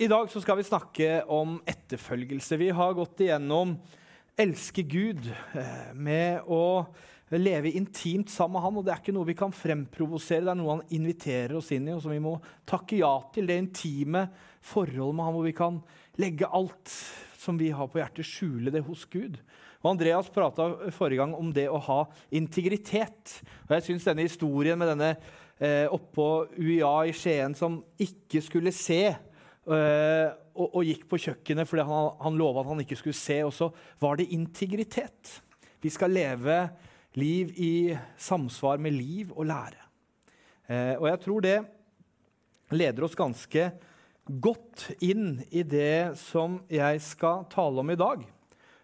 I dag skal vi snakke om etterfølgelse. Vi har gått igjennom elske Gud eh, med å leve intimt sammen med han, og Det er ikke noe vi kan fremprovosere, det er noe han inviterer oss inn i, og som vi må takke ja til. Det intime forholdet med han, hvor vi kan legge alt som vi har på hjertet, skjule det hos Gud. Og Andreas prata forrige gang om det å ha integritet. Og jeg synes denne historien med denne eh, oppå UiA i Skien som ikke skulle se og, og, gikk på kjøkkenet fordi han, han lova at han ikke skulle se. Og så var det integritet. Vi skal leve liv i samsvar med liv og lære. Uh, og jeg tror det leder oss ganske godt inn i det som jeg skal tale om i dag.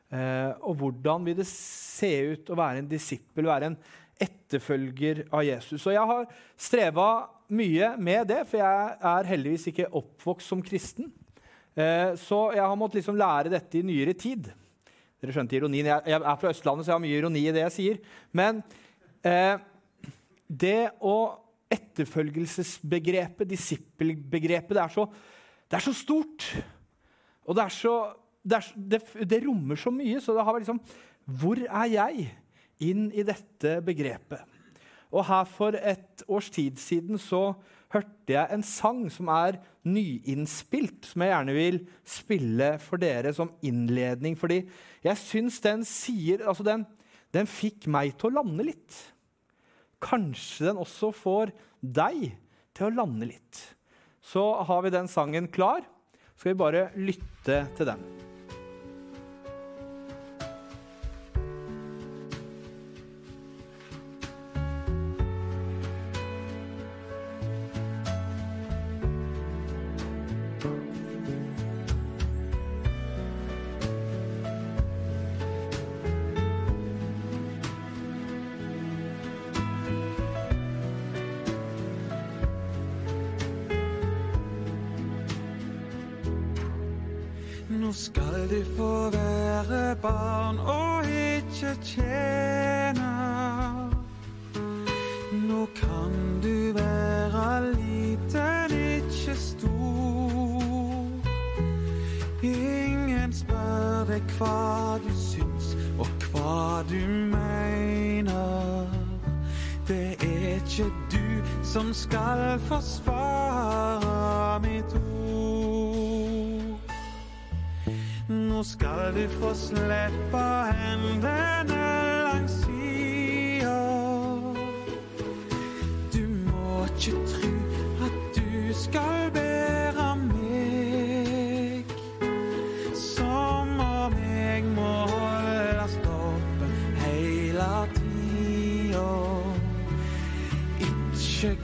Eh, og hvordan vil det se ut å være en disippel, være en etterfølger av Jesus. Og jeg har streva mye med det, for jeg er heldigvis ikke oppvokst som kristen. Eh, så jeg har måttet liksom lære dette i nyere tid. Dere skjønte ironien. Jeg er fra Østlandet, så jeg har mye ironi i det jeg sier. Men eh, det å etterfølgelsesbegrepet, disippelbegrepet, det er så, det er så stort. Og det, så, det, er, det, det rommer så mye, så det har vært liksom Hvor er jeg inn i dette begrepet? Og her for et års tid siden så hørte jeg en sang som er nyinnspilt, som jeg gjerne vil spille for dere som innledning. Fordi jeg syns den sier Altså, den, den fikk meg til å lande litt. Kanskje den også får deg til å lande litt. Så har vi den sangen klar. Skal vi bare lytte til den. Stor. Ingen spør deg hva du syns og hva du mener. Det er ikke du som skal forsvare mitt ord. Nå skal du få slippe hendene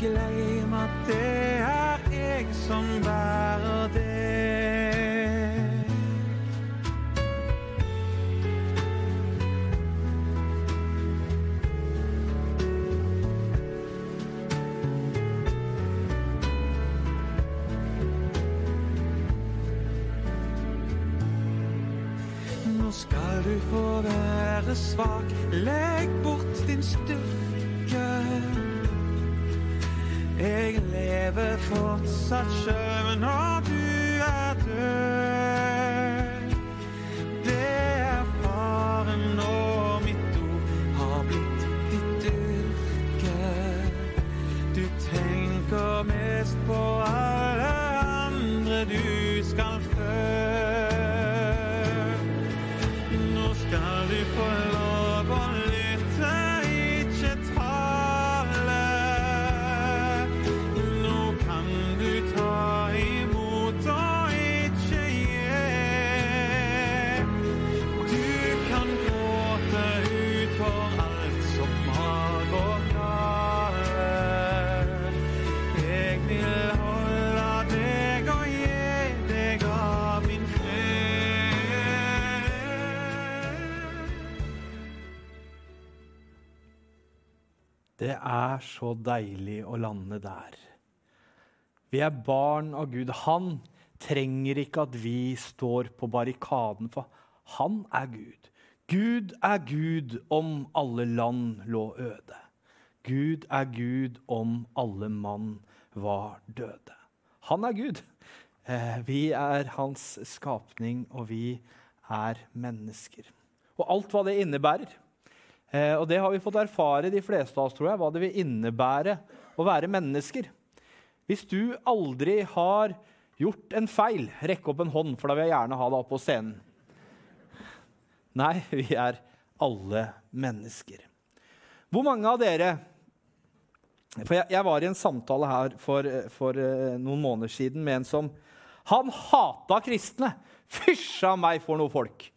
glem at det er jeg som bærer det. Nå skal du få være svak, legg bort din styrke. Lever fortsatt sjøl når er så deilig å lande der. Vi er barn av Gud. Han trenger ikke at vi står på barrikaden, for han er Gud. Gud er Gud om alle land lå øde. Gud er Gud om alle mann var døde. Han er Gud. Eh, vi er hans skapning, og vi er mennesker. Og alt hva det innebærer. Eh, og det har vi fått erfare, de fleste av oss, tror jeg, hva det vil innebære å være mennesker. Hvis du aldri har gjort en feil, rekk opp en hånd, for da vil jeg gjerne ha deg opp på scenen. Nei, vi er alle mennesker. Hvor mange av dere For jeg, jeg var i en samtale her for, for uh, noen måneder siden med en som Han hata kristne! Fysja meg for noe folk!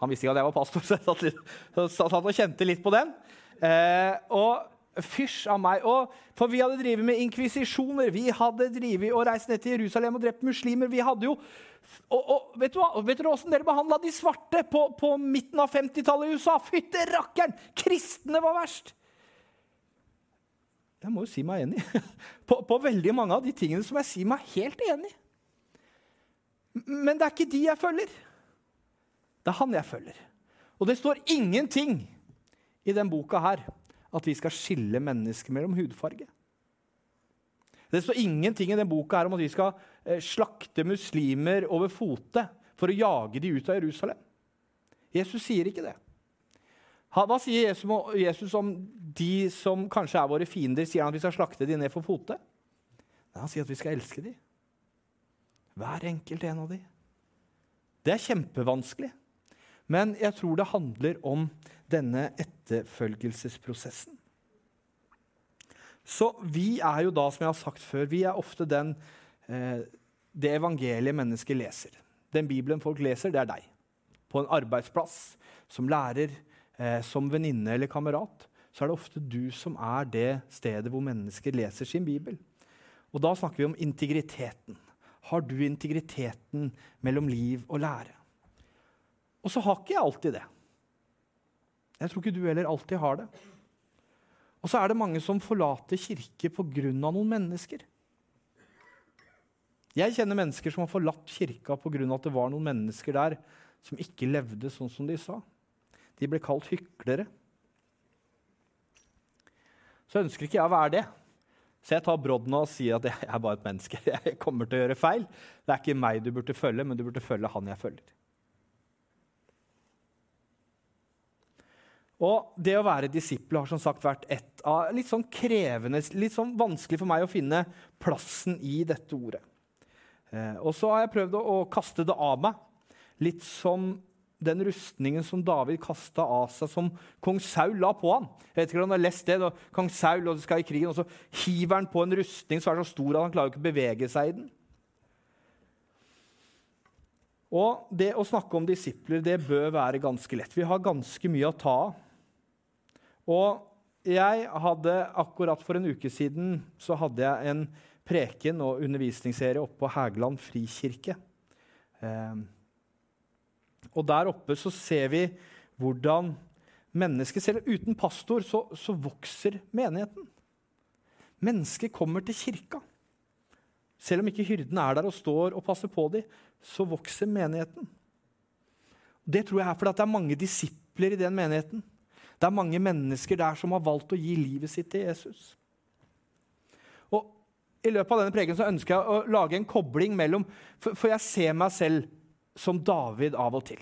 Han visste ikke at jeg var pastor, så jeg satt, litt, så satt og kjente litt på den. Eh, og fysj av meg. Og, for vi hadde drevet med inkvisisjoner, vi hadde drevet og reist ned til Jerusalem og drept muslimer. Vi hadde jo og, og vet du hva? Vet dere åssen dere behandla de svarte på, på midten av 50-tallet i USA? Fytte rakkeren! Kristne var verst! Jeg må jo si meg enig på, på veldig mange av de tingene som jeg sier meg helt enig. Men det er ikke de jeg følger. Det er han jeg følger. Og det står ingenting i denne boka her at vi skal skille mennesker mellom hudfarge. Det står ingenting i denne boka her om at vi skal eh, slakte muslimer over fote for å jage de ut av Jerusalem. Jesus sier ikke det. Hva sier Jesus om, de som kanskje er våre fiender? Sier han at vi skal slakte de ned for fote? Nei, han sier at vi skal elske de. Hver enkelt en av de. Det er kjempevanskelig. Men jeg tror det handler om denne etterfølgelsesprosessen. Så vi er jo da, som jeg har sagt før, vi er ofte den, eh, det evangeliet mennesker leser. Den Bibelen folk leser, det er deg. På en arbeidsplass, som lærer, eh, som venninne eller kamerat, så er det ofte du som er det stedet hvor mennesker leser sin bibel. Og da snakker vi om integriteten. Har du integriteten mellom liv og lære? Og så har ikke jeg alltid det. Jeg tror ikke du heller alltid har det. Og så er det mange som forlater kirke pga. noen mennesker. Jeg kjenner mennesker som har forlatt kirka pga. at det var noen mennesker der som ikke levde sånn som de sa. De ble kalt hyklere. Så ønsker ikke jeg å være det. Så jeg tar brodden og sier at jeg er bare et menneske. Jeg kommer til å gjøre feil. Det er ikke meg du burde følge, men du burde følge han jeg følger. Og det å være disippel har som sagt vært et av litt sånn krevende, litt sånn vanskelig for meg å finne plassen i dette ordet. Eh, og så har jeg prøvd å, å, kaste det av meg, litt som den rustningen som David kasta av seg, som kong Saul la på han. Jeg vet ikke om han har lest det, da Kong Saul og skal i krigen, og så hiver han på en rustning som er så stor at han klarer ikke å bevege seg i den. Og det å snakke om disipler det bør være ganske lett. Vi har ganske mye å ta av. Og jeg hadde akkurat for en uke siden så hadde jeg en preken og undervisningsserie oppe på Hægeland frikirke. Eh, og der oppe så ser vi hvordan mennesker Selv uten pastor så, så vokser menigheten. Mennesket kommer til kirka. Selv om ikke hyrden er der og står og passer på dem, så vokser menigheten. Det tror jeg er fordi det er mange disipler i den menigheten. Det er mange mennesker der som har valgt å gi livet sitt til Jesus. Og I løpet av denne preken så ønsker jeg å lage en kobling mellom For, for jeg ser meg selv som David av og til.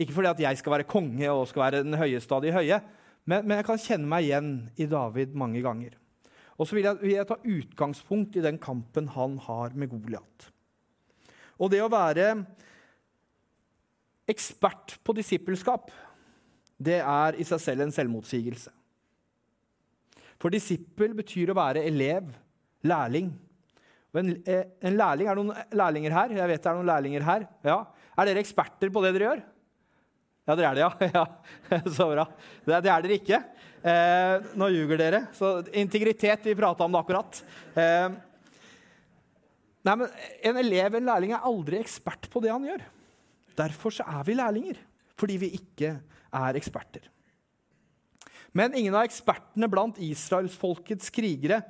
Ikke fordi at jeg skal være konge og skal være den høyeste av de høye, men, men, jeg kan kjenne meg igjen i David mange ganger. Og så vil jeg, vil jeg ta utgangspunkt i den kampen han har med Goliat. Og det å være ekspert på disippelskap det er i seg selv en selvmotsigelse. For disippel betyr å være elev, lærling. Og en, eh, en lærling, Er det noen lærlinger her? Jeg vet det er noen lærlinger her. Ja. Er dere eksperter på det dere gjør? Ja, dere er det, ja. ja. Så bra. Det, det er dere ikke. Eh, nå ljuger dere. Så integritet, vi prata om det akkurat. Eh, nei, men En elev, en lærling, er aldri ekspert på det han gjør. Derfor så er vi lærlinger. Fordi vi ikke er eksperter. Men ingen av ekspertene blant israelsfolkets krigere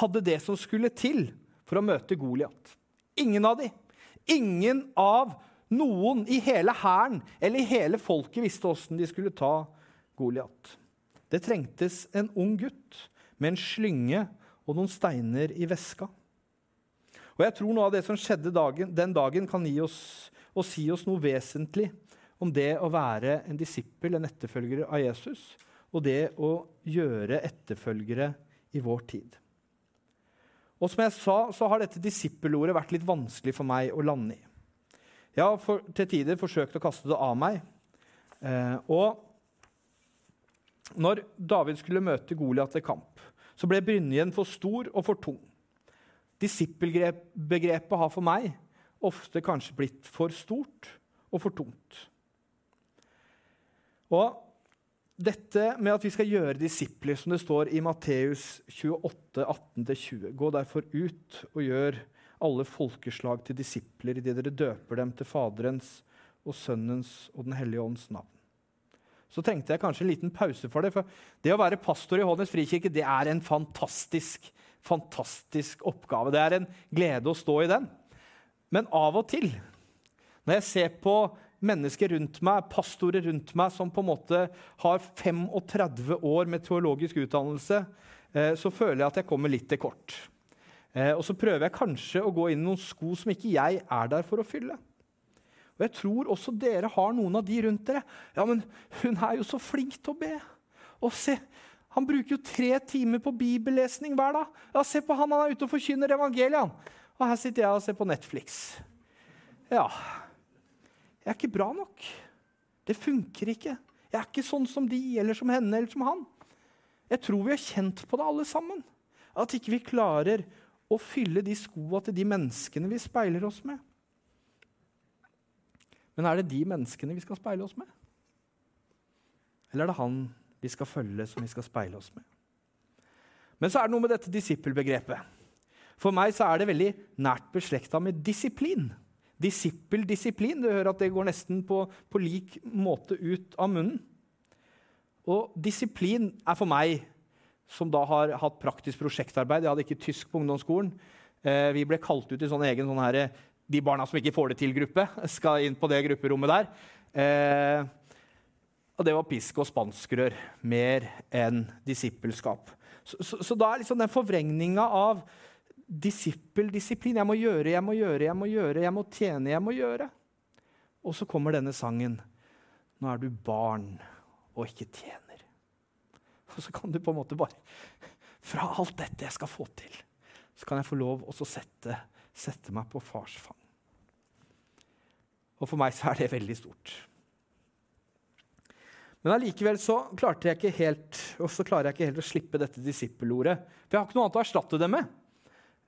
hadde det som skulle til for å møte Goliat. Ingen av de. Ingen av noen i hele hæren eller i hele folket visste åssen de skulle ta Goliat. Det trengtes en ung gutt med en slynge og noen steiner i veska. Og jeg tror noe av det som skjedde dagen, den dagen, kan gi oss og si oss noe vesentlig om det å være en disippel, en etterfølger av Jesus, og det å gjøre etterfølgere i vår tid. Og som jeg sa, så har dette disippelordet vært litt vanskelig for meg å lande i. Jeg har for, til tider forsøkt å kaste det av meg. Eh, og når David skulle møte Goliat til kamp, så ble brynjen for stor og for tung. Disippelbegrepet har for meg ofte kanskje blitt for stort og for tungt. Og dette med at vi skal gjøre disipler, som det står i Matteus 28, 18-20. Gå derfor ut og gjør alle folkeslag til disipler idet dere døper dem til Faderens og Sønnens og Den hellige ånds navn. Så tenkte jeg kanskje en liten pause for det. For det å være pastor i Hånes frikirke det er en fantastisk, fantastisk oppgave. Det er en glede å stå i den. Men av og til, når jeg ser på mennesker rundt meg, pastorer rundt meg, som på en måte har 35 år med teologisk utdannelse, eh, så føler jeg at jeg kommer litt til kort. Eh, og så prøver jeg kanskje å gå inn i noen sko som ikke jeg er der for å fylle. Og jeg tror også dere har noen av de rundt dere. Ja, men hun er jo så flink til å be. Og se, han bruker jo tre timer på bibellesning hver dag. Ja, Se på han, han er ute og forkynner evangeliet. Og her sitter jeg og ser på Netflix. Ja, jeg er ikke bra nok. Det funker ikke. Jeg er ikke sånn som de, eller som henne, eller som han. Jeg tror vi har kjent på det, alle sammen. At ikke vi klarer å fylle de skoa til de menneskene vi speiler oss med. Men er det de menneskene vi skal speile oss med? Eller er det han vi skal følge, som vi skal speile oss med? Men så er det noe med dette disippelbegrepet. For meg så er det veldig nært beslekta med disiplin. Disippel-disiplin. Du hører at det går nesten på, på lik måte ut av munnen. Og disiplin er for meg, som da har hatt praktisk prosjektarbeid Jeg hadde ikke tysk på ungdomsskolen. Eh, vi ble kalt ut i sånn egen sånn her, de barna som ikke får det til-gruppe, skal inn på det grupperommet der. Eh, og det var pisk og spanskrør mer enn disippelskap. Så, så, så, da er liksom den forvrengninga av disippel-disiplin Jeg må gjøre, jeg må gjøre, jeg må gjøre, jeg må tjene, jeg må gjøre. Og så kommer denne sangen. Nå er du barn og ikke tjener. Og så kan du på en måte bare Fra alt dette jeg skal få til, så kan jeg få lov å sette sette meg på fars fang. Og for meg så er det veldig stort. Men allikevel så klarte jeg ikke helt og så klarer jeg ikke helt å slippe dette disippelordet. For jeg har ikke noe annet å erstatte det med.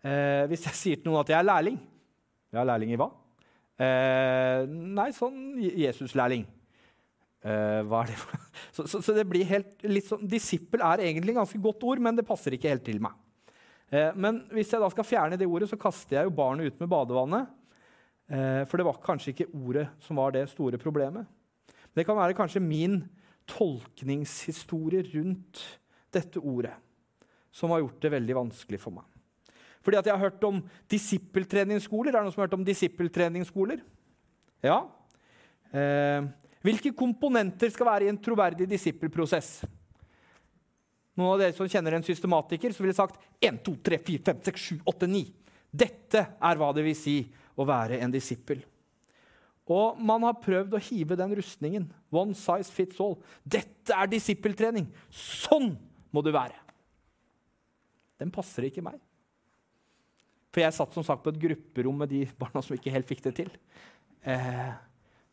Eh, hvis jeg sier til noen at jeg er lærling Ja, lærling i hva? Eh, nei, sånn Jesus-lærling. Eh, hva er det for så, så, så, det blir helt litt sånn Disippel er egentlig et ganske godt ord, men det passer ikke helt til meg. Eh, men hvis jeg da skal fjerne det ordet, så kaster jeg jo barnet ut med badevannet. Eh, for det var kanskje ikke ordet som var det store problemet. Det kan være kanskje min tolkningshistorie rundt dette ordet som har gjort det veldig vanskelig for meg. Fordi at jeg har hørt om disippeltreningsskoler. Er det noen som har hørt om disippeltreningsskoler? Ja. Eh, hvilke komponenter skal være i en troverdig disippelprosess? Noen av dere som kjenner en systematiker, så ville sagt 1, 2, 3, 4, 5, 6, 7, 8, 9. Dette er hva det vil si å være en disippel. Og man har prøvd å hive den rustningen. One size fits all. Dette er disippeltrening. Sånn må du være. Den passer ikke meg. For jeg satt som sagt på et grupperom med de barna som ikke helt fikk det til. Eh,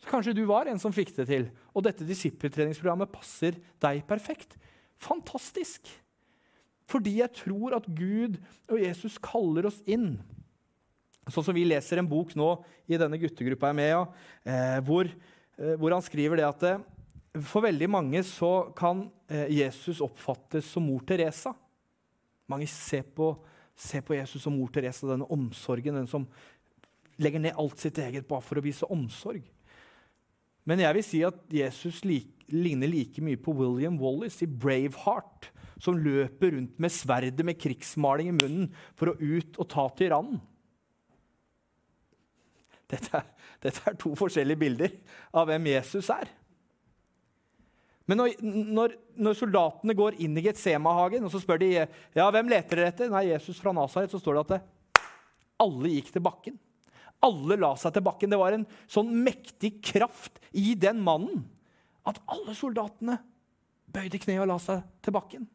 så kanskje du var en som fikk det til, og dette disippeltreningsprogrammet passer deg perfekt. Fantastisk! Fordi jeg tror at Gud og Jesus kaller oss inn. Sånn som vi leser en bok nå i denne guttegruppa jeg er med i, eh, hvor, eh, hvor, han skriver det at eh, for veldig mange så kan eh, Jesus oppfattes som mor Teresa. Mange ser på, ser på Jesus som mor Teresa, denne omsorgen, den som legger ned alt sitt eget bare for å vise omsorg. Men jeg vil si at Jesus lik, ligner like mye på William Wallace i Braveheart, som løper rundt med sverdet med krigsmaling i munnen for å ut og ta tyrannen. Dette dette er to forskjellige bilder av hvem Jesus er. Men når, når, når soldatene går inn i Getsemahagen og så spør de, ja, hvem leter dere etter, Nei, Jesus fra Nasaret, så står det at det, alle gikk til bakken. Alle la seg til bakken. Det var en sånn mektig kraft i den mannen at alle soldatene bøyde kne og la seg til bakken.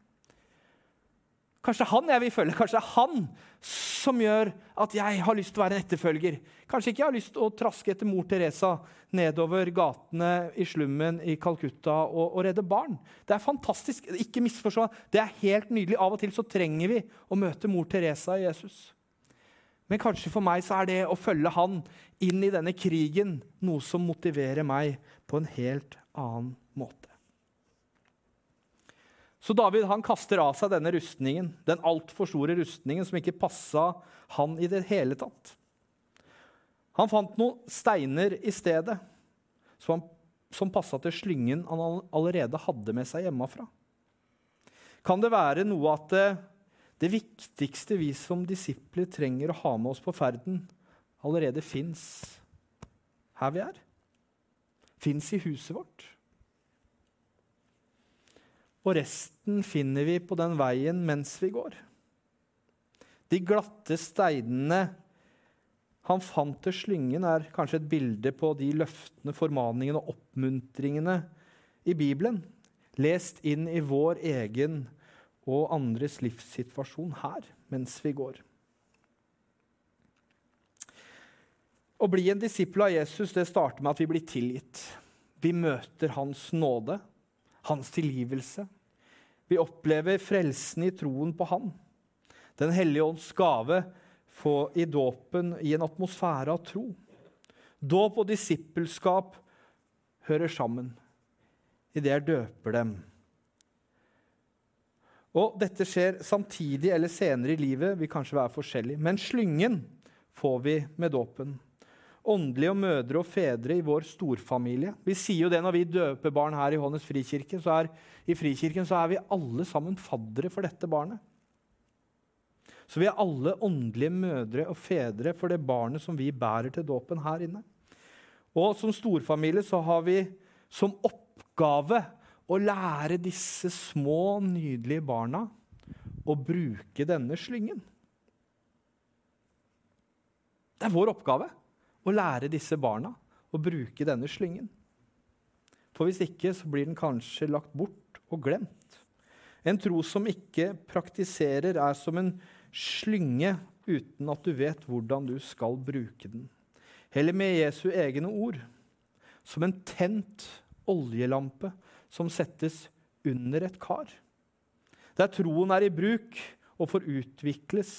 Kanskje han jeg vil følge, kanskje det er han som gjør at jeg har lyst til å være en etterfølger. Kanskje ikke jeg har lyst til å traske etter mor Teresa nedover gatene i slummen i Calcutta og, og redde barn. Det er fantastisk. Ikke misforstå. Det er helt nydelig. Av og til så trenger vi å møte mor Teresa i Jesus. Men kanskje for meg så er det å følge han inn i denne krigen noe som motiverer meg på en helt annen måte. Så David han kaster av seg denne rustningen, den altfor store rustningen som ikke passa han i det hele tatt. Han fant noen steiner i stedet som, som passa til slyngen han allerede hadde med seg hjemmefra. Kan det være noe at det, det viktigste vi som disipler trenger å ha med oss på ferden, allerede fins her vi er? Fins i huset vårt? Og resten finner vi på den veien mens vi går. De glatte steinene han fant til slyngen, er kanskje et bilde på de løftene, formaningene og oppmuntringene i Bibelen, lest inn i vår egen og andres livssituasjon her mens vi går. Å bli en disippel av Jesus det starter med at vi blir tilgitt. Vi møter hans nåde, hans tilgivelse, vi opplever frelsen i troen på Han. Den hellige ånds gave i dåpen i en atmosfære av tro. Dåp og disippelskap hører sammen idet jeg døper dem. Og Dette skjer samtidig eller senere i livet, vil kanskje være forskjellig. Men slyngen får vi med dåpen åndelige og mødre og fedre i vår storfamilie. Vi sier jo det når vi døper barn her i Hånes frikirke. Så er, I Frikirken så er vi alle sammen faddere for dette barnet. Så vi er alle åndelige mødre og fedre for det barnet som vi bærer til dåpen her inne. Og som storfamilie så har vi som oppgave å lære disse små, nydelige barna å bruke denne slyngen. Det er vår oppgave å lære disse barna å bruke denne slyngen. For hvis ikke så blir den kanskje lagt bort og glemt. En tro som ikke praktiserer, er som en slynge uten at du vet hvordan du skal bruke den. Heller med Jesu egne ord. Som en tent oljelampe som settes under et kar. Der troen er i bruk og får utvikles,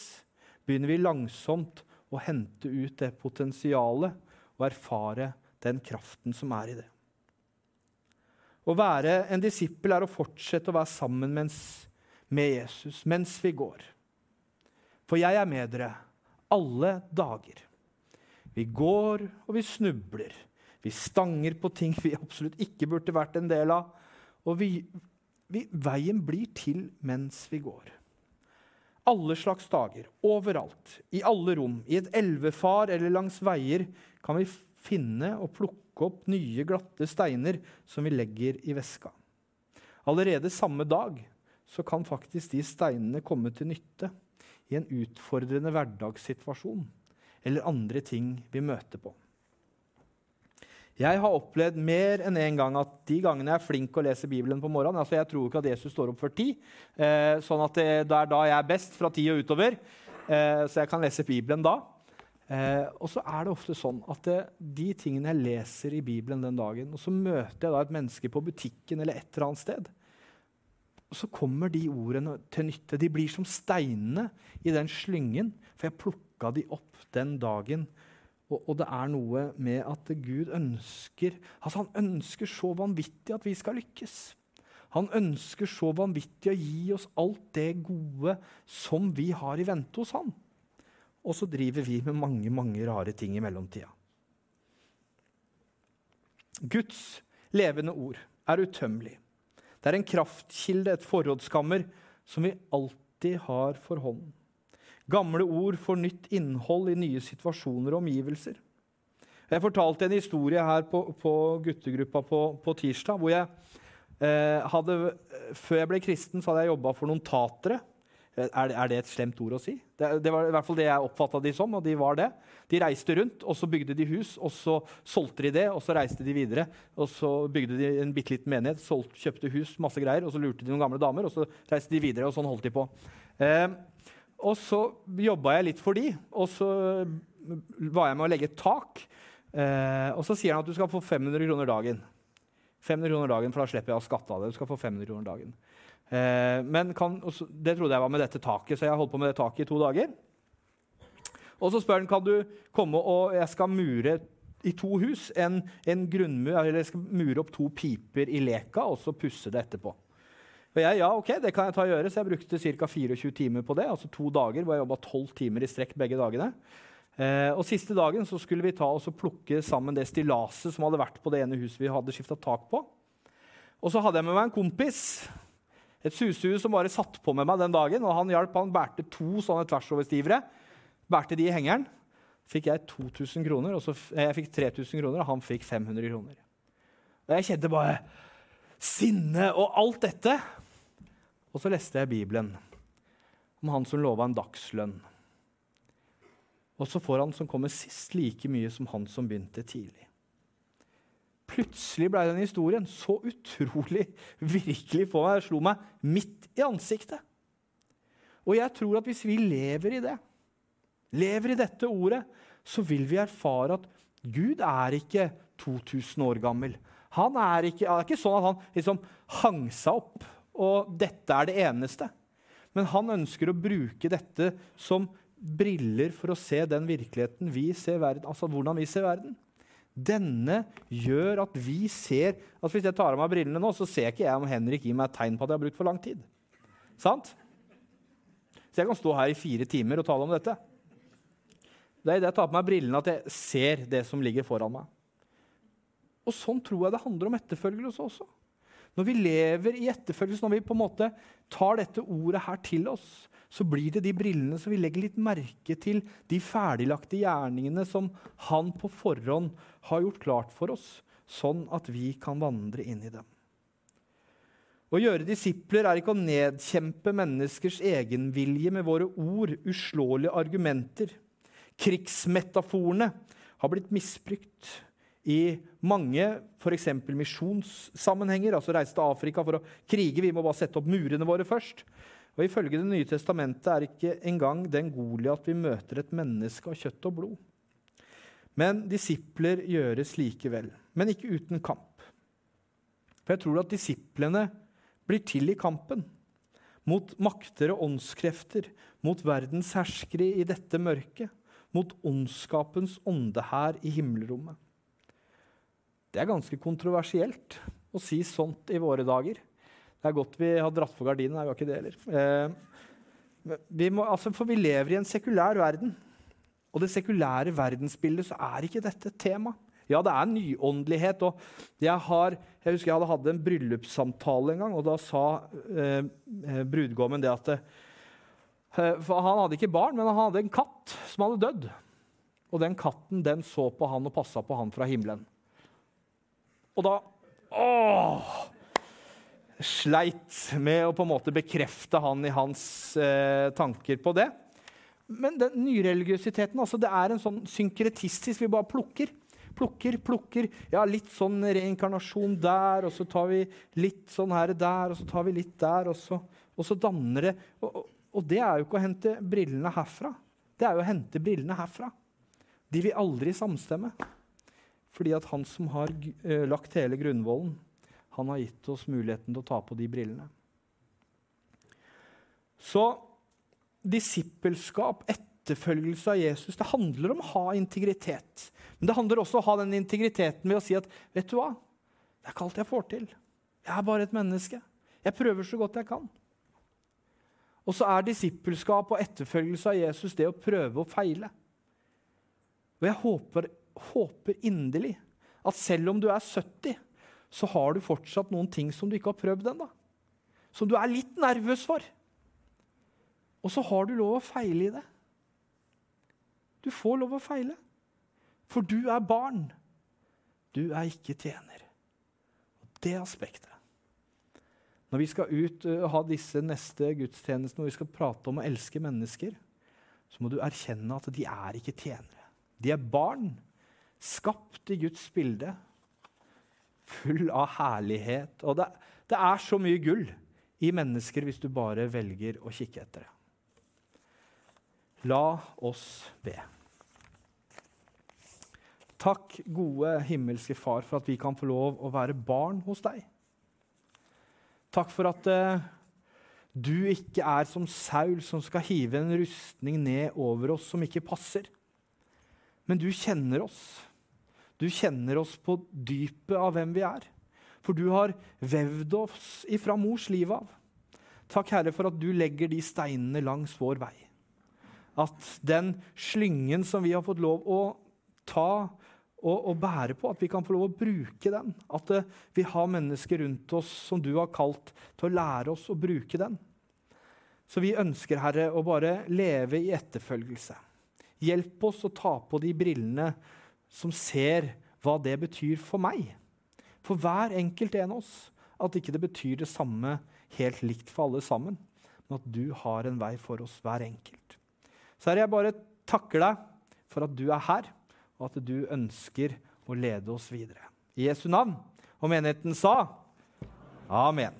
begynner vi langsomt og hente ut det potensialet og erfare den kraften som er i det. Å være en disippel er å fortsette å være sammen mens, med Jesus mens vi går. For jeg er med dere alle dager. Vi går og vi snubler. Vi stanger på ting vi absolutt ikke burde vært en del av. Og vi, vi, veien blir til mens vi går alle slags dager, overalt, i alle rom, i et elvefar eller langs veier, kan vi finne og plukke opp nye, glatte steiner som vi legger i veska. Allerede samme dag så kan faktisk de steinene komme til nytte i en utfordrende hverdagssituasjon eller andre ting vi møter på. Jeg har opplevd mer enn en gang at de gangene jeg er flink å lese Bibelen på morgenen altså Jeg tror ikke at Jesus står opp før ti, eh, sånn at det, det, er da jeg er best, fra ti og utover. Eh, så jeg kan lese Bibelen da. Eh, og så er det ofte sånn at det, de tingene jeg leser i Bibelen den dagen, og så møter jeg da et menneske på butikken eller et eller annet sted, og så kommer de ordene til nytte. De blir som steinene i den slyngen, for jeg plukka de opp den dagen og, og, det er noe med at Gud ønsker altså Han ønsker så vanvittig at vi skal lykkes. Han ønsker så vanvittig å gi oss alt det gode som vi har i vente hos han. Og så driver vi med mange mange rare ting i mellomtida. Guds levende ord er utømmelig. Det er en kraftkilde, et forrådskammer, som vi alltid har for hånden. Gamle ord får nytt innhold i nye situasjoner og omgivelser. Jeg fortalte en historie her på, på guttegruppa på, på, tirsdag. hvor jeg eh, hadde, Før jeg ble kristen, så hadde jeg jobba for noen tatere Er, er det et slemt ord å si? Det, det var i hvert fall det jeg oppfatta de som. og De var det. De reiste rundt, og så bygde de hus, og så solgte de det, og så reiste de videre. Og så bygde de en bitte liten menighet, solgte, kjøpte hus, masse greier, og så lurte de noen gamle damer, og så reiste de videre, og sånn holdt de på. Eh, og så jobba jeg litt for de, og så var jeg med å legge et tak. Eh, og så sier han at du skal få 500 kroner dagen. 500 kroner dagen, for da slipper jeg å skatte av det. Du skal få 500 kroner dagen. Eh, men kan, Det trodde jeg var med dette taket, så jeg holdt på med det taket i to dager. Og så spør han kan du komme og jeg skal mure i to hus en, en grunnmur, eller jeg skal mure opp to piper i leka og så pusse det etterpå. Og jeg, ja, ok, det kan jeg ta og gjøre, Så jeg brukte ca. 24 timer på det. altså to dager hvor jeg jobba 12 timer i strekk begge dagene. Eh, og Siste dagen så skulle vi ta og plukke sammen det stillaset som hadde vært på det ene huset vi hadde skifta tak på. Og så hadde jeg med meg en kompis et susehue som bare satt på med meg den dagen. og Han hjalp, han bærte to sånne tversoverstivere. Bærte de i hengeren. fikk jeg 2000 kroner, og så, jeg fikk 3000 kroner, og han fikk 500 kroner. Og Jeg kjente bare sinne og alt dette. Og så leste jeg Bibelen om han som lova en dagslønn. Og så får han som kommer sist, like mye som han som begynte tidlig. Plutselig ble den historien så utrolig virkelig på meg. Jeg slo meg midt i ansiktet. Og jeg tror at hvis vi lever i det, lever i dette ordet, så vil vi erfare at Gud er ikke 2000 år gammel. Han er ikke, er ikke sånn at han liksom hang seg opp, og dette er det eneste. Men han ønsker å bruke dette som briller for å se den virkeligheten vi ser verden, altså hvordan vi ser verden. Denne gjør at vi ser altså Hvis jeg tar av meg brillene nå, så ser ikke jeg om Henrik gir meg et tegn på at jeg har brukt for lang tid. Sant? Så jeg kan stå her i fire timer og tale om dette. Det er idet jeg tar på meg brillene, at jeg ser det som ligger foran meg. Og Sånn tror jeg det handler om etterfølgelse også. Når vi lever i etterfølgelse, når vi på en måte tar dette ordet her til oss, så blir det de brillene som vi legger litt merke til de ferdiglagte gjerningene som han på forhånd har gjort klart for oss, sånn at vi kan vandre inn i dem. Å gjøre disipler er ikke å nedkjempe menneskers egenvilje med våre ord, uslåelige argumenter. Krigsmetaforene har blitt misbrukt i mange f.eks. misjonssammenhenger. altså Reise til Afrika for å krige. Vi må bare sette opp murene våre først. Og Ifølge Det nye testamentet er ikke engang den Goliat vi møter, et menneske av kjøtt og blod. Men disipler gjøres likevel, men ikke uten kamp. For jeg tror at disiplene blir til i kampen. Mot makter og åndskrefter, mot verdens herskere i dette mørket. Mot ondskapens ånde her i himmelrommet. Det er ganske kontroversielt å si sånt i våre dager. Det er godt vi har dratt for gardinen. Nei, vi har ikke det heller. Eh, vi må, altså, for vi lever i en sekulær verden. Og det sekulære verdensbildet så er ikke dette et tema. Ja, det er nyåndelighet. og Jeg, har, jeg husker jeg hadde hatt en bryllupssamtale en gang, og da sa eh, eh brudgommen det at eh, for Han hadde ikke barn, men han hadde en katt som hadde dødd. Og den katten den så på han og passa på han fra himmelen. Og da Åh! sleit med å på en måte bekrefte han i hans eh, tanker på det. Men den nyreligiøsiteten altså, det er en sånn synkretistisk Vi bare plukker. Plukker, plukker. Ja, litt sånn reinkarnasjon der, og så tar vi litt sånn her der, og så tar vi litt der, og så, og så danner det og, og, det er jo ikke å hente brillene herfra. Det er jo å hente brillene herfra. De vil aldri samstemme. Fordi at han som har uh, lagt hele grunnvollen, han har gitt oss muligheten til å ta på de brillene. Så disippelskap, etterfølgelse av Jesus, det handler om å ha integritet. Men det handler også om å ha den integriteten ved å si at vet du hva? Det er ikke alt jeg får til. Jeg er bare et menneske. Jeg prøver så godt jeg kan. Og så er disippelskap og etterfølgelse av Jesus det å prøve og feile. Og jeg håper, håper inderlig at selv om du er 70 så har du fortsatt noen ting som du ikke har prøvd ennå. Som du er litt nervøs for. Og så har du lov å feile i det. Du får lov å feile. For du er barn. Du er ikke tjener. Og det aspektet, Når vi skal ut og ha disse neste gudstjenestene og vi skal prate om å elske mennesker, så må du erkjenne at de er ikke tjenere. De er barn, skapt i Guds bilde, full av herlighet. Og det, det er så mye gull i mennesker hvis du bare velger å kikke etter det. La oss be. Takk, gode himmelske Far, for at vi kan få lov å være barn hos deg. Takk for at uh, du ikke er som Saul, som skal hive en rustning ned over oss som ikke passer. Men du kjenner oss. Du kjenner oss på dypet av hvem vi er. For du har vevd oss ifra mors liv av. Takk, Herre, for at du legger de steinene langs vår vei. At den slyngen som vi har fått lov å ta og, og, bære på, at vi kan få lov å bruke den. At uh, vi har mennesker rundt oss som du har kalt til å lære oss å bruke den. Så vi ønsker, Herre, å bare leve i etterfølgelse. Hjelp oss å ta på de brillene som ser hva det betyr for meg. For hver enkelt en av oss. At ikke det betyr det samme helt likt for alle sammen, men at du har en vei for oss hver enkelt. Så Herre, jeg bare takker deg for at du er her og at du ønsker å lede oss videre. I Jesu navn. Og menigheten sa amen.